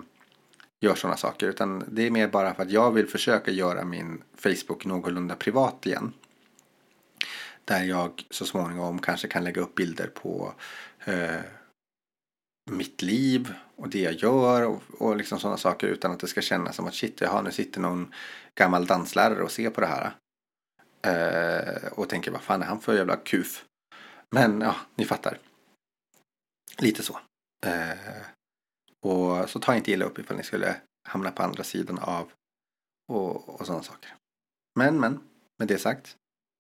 gör sådana saker. Utan det är mer bara för att jag vill försöka göra min Facebook någorlunda privat igen. Där jag så småningom kanske kan lägga upp bilder på eh, mitt liv och det jag gör och, och liksom sådana saker utan att det ska kännas som att shit, jaha, nu sitter någon gammal danslärare och ser på det här. Eh, och tänker vad fan är han för jävla kuf? Men ja, ni fattar. Lite så. Eh, och så ta inte illa upp ifall ni skulle hamna på andra sidan av och, och sådana saker. Men, men, med det sagt,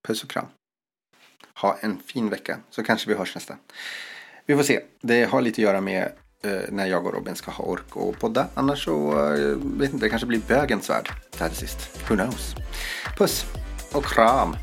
puss och kram. Ha en fin vecka så kanske vi hörs nästa. Vi får se. Det har lite att göra med eh, när jag och Robin ska ha ork och podda. Annars så, eh, vet inte, det kanske blir bögens värld. där sist. Who knows? Puss och kram.